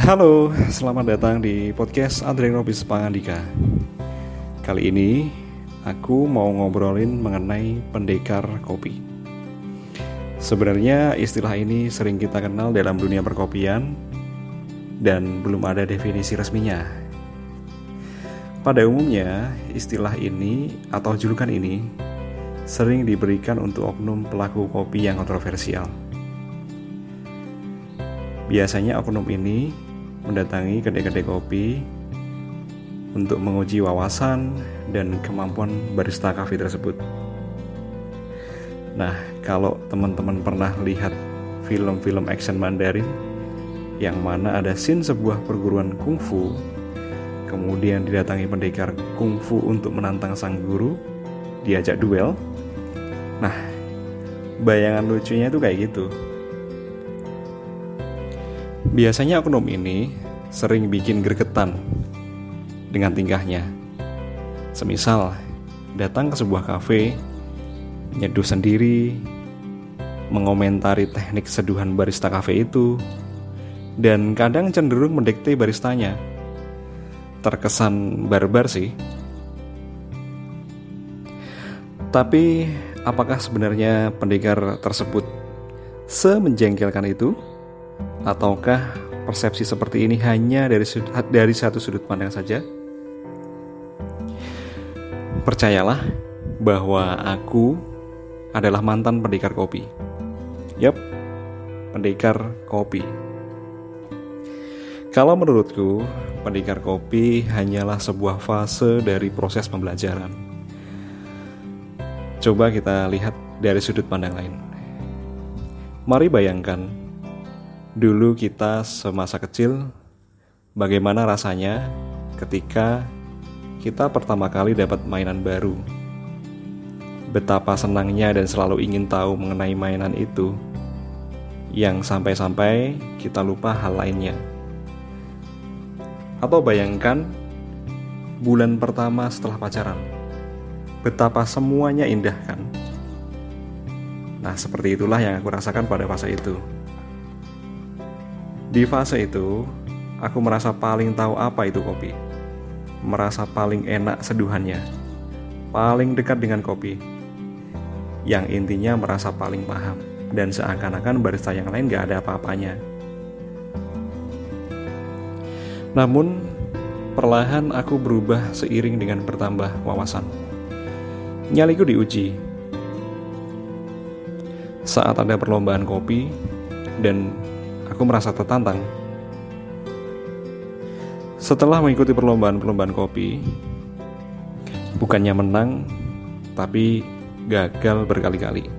Halo, selamat datang di podcast Andre Robis Pangandika. Kali ini aku mau ngobrolin mengenai pendekar kopi. Sebenarnya istilah ini sering kita kenal dalam dunia perkopian dan belum ada definisi resminya. Pada umumnya, istilah ini atau julukan ini sering diberikan untuk oknum pelaku kopi yang kontroversial. Biasanya oknum ini mendatangi kedai-kedai kopi untuk menguji wawasan dan kemampuan barista kafe tersebut. Nah, kalau teman-teman pernah lihat film-film action Mandarin yang mana ada scene sebuah perguruan kungfu, kemudian didatangi pendekar kungfu untuk menantang sang guru, diajak duel. Nah, bayangan lucunya itu kayak gitu. Biasanya oknum ini sering bikin gregetan dengan tingkahnya. Semisal datang ke sebuah kafe, nyeduh sendiri, mengomentari teknik seduhan barista kafe itu, dan kadang cenderung mendikte baristanya. Terkesan barbar sih. Tapi apakah sebenarnya pendekar tersebut semenjengkelkan itu? Ataukah persepsi seperti ini hanya dari dari satu sudut pandang saja? Percayalah bahwa aku adalah mantan pendekar kopi. Yap, pendekar kopi. Kalau menurutku, pendekar kopi hanyalah sebuah fase dari proses pembelajaran. Coba kita lihat dari sudut pandang lain. Mari bayangkan Dulu kita semasa kecil, bagaimana rasanya ketika kita pertama kali dapat mainan baru. Betapa senangnya dan selalu ingin tahu mengenai mainan itu, yang sampai-sampai kita lupa hal lainnya. Atau bayangkan bulan pertama setelah pacaran, betapa semuanya indah kan? Nah, seperti itulah yang aku rasakan pada fase itu. Di fase itu, aku merasa paling tahu apa itu kopi. Merasa paling enak seduhannya. Paling dekat dengan kopi. Yang intinya merasa paling paham. Dan seakan-akan barista yang lain gak ada apa-apanya. Namun, perlahan aku berubah seiring dengan bertambah wawasan. Nyaliku diuji. Saat ada perlombaan kopi, dan aku merasa tertantang. Setelah mengikuti perlombaan-perlombaan kopi, bukannya menang, tapi gagal berkali-kali.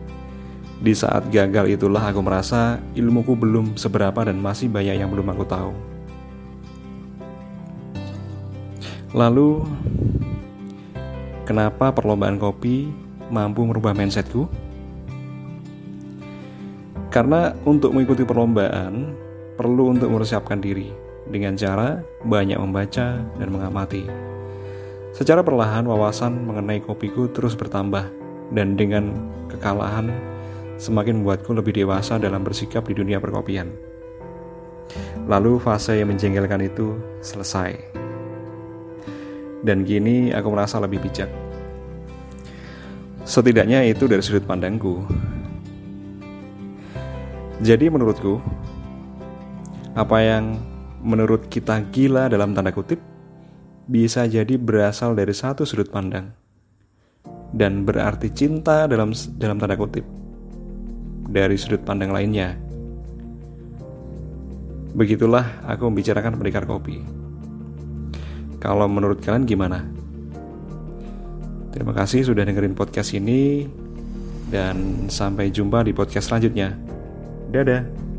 Di saat gagal itulah aku merasa ilmuku belum seberapa dan masih banyak yang belum aku tahu. Lalu, kenapa perlombaan kopi mampu merubah mindsetku? Karena untuk mengikuti perlombaan perlu untuk mempersiapkan diri dengan cara banyak membaca dan mengamati. Secara perlahan wawasan mengenai kopiku terus bertambah dan dengan kekalahan semakin membuatku lebih dewasa dalam bersikap di dunia perkopian. Lalu fase yang menjengkelkan itu selesai. Dan kini aku merasa lebih bijak. Setidaknya itu dari sudut pandangku. Jadi menurutku, apa yang menurut kita gila dalam tanda kutip bisa jadi berasal dari satu sudut pandang dan berarti cinta dalam dalam tanda kutip dari sudut pandang lainnya. Begitulah aku membicarakan pendekar kopi. Kalau menurut kalian gimana? Terima kasih sudah dengerin podcast ini dan sampai jumpa di podcast selanjutnya. Dadah.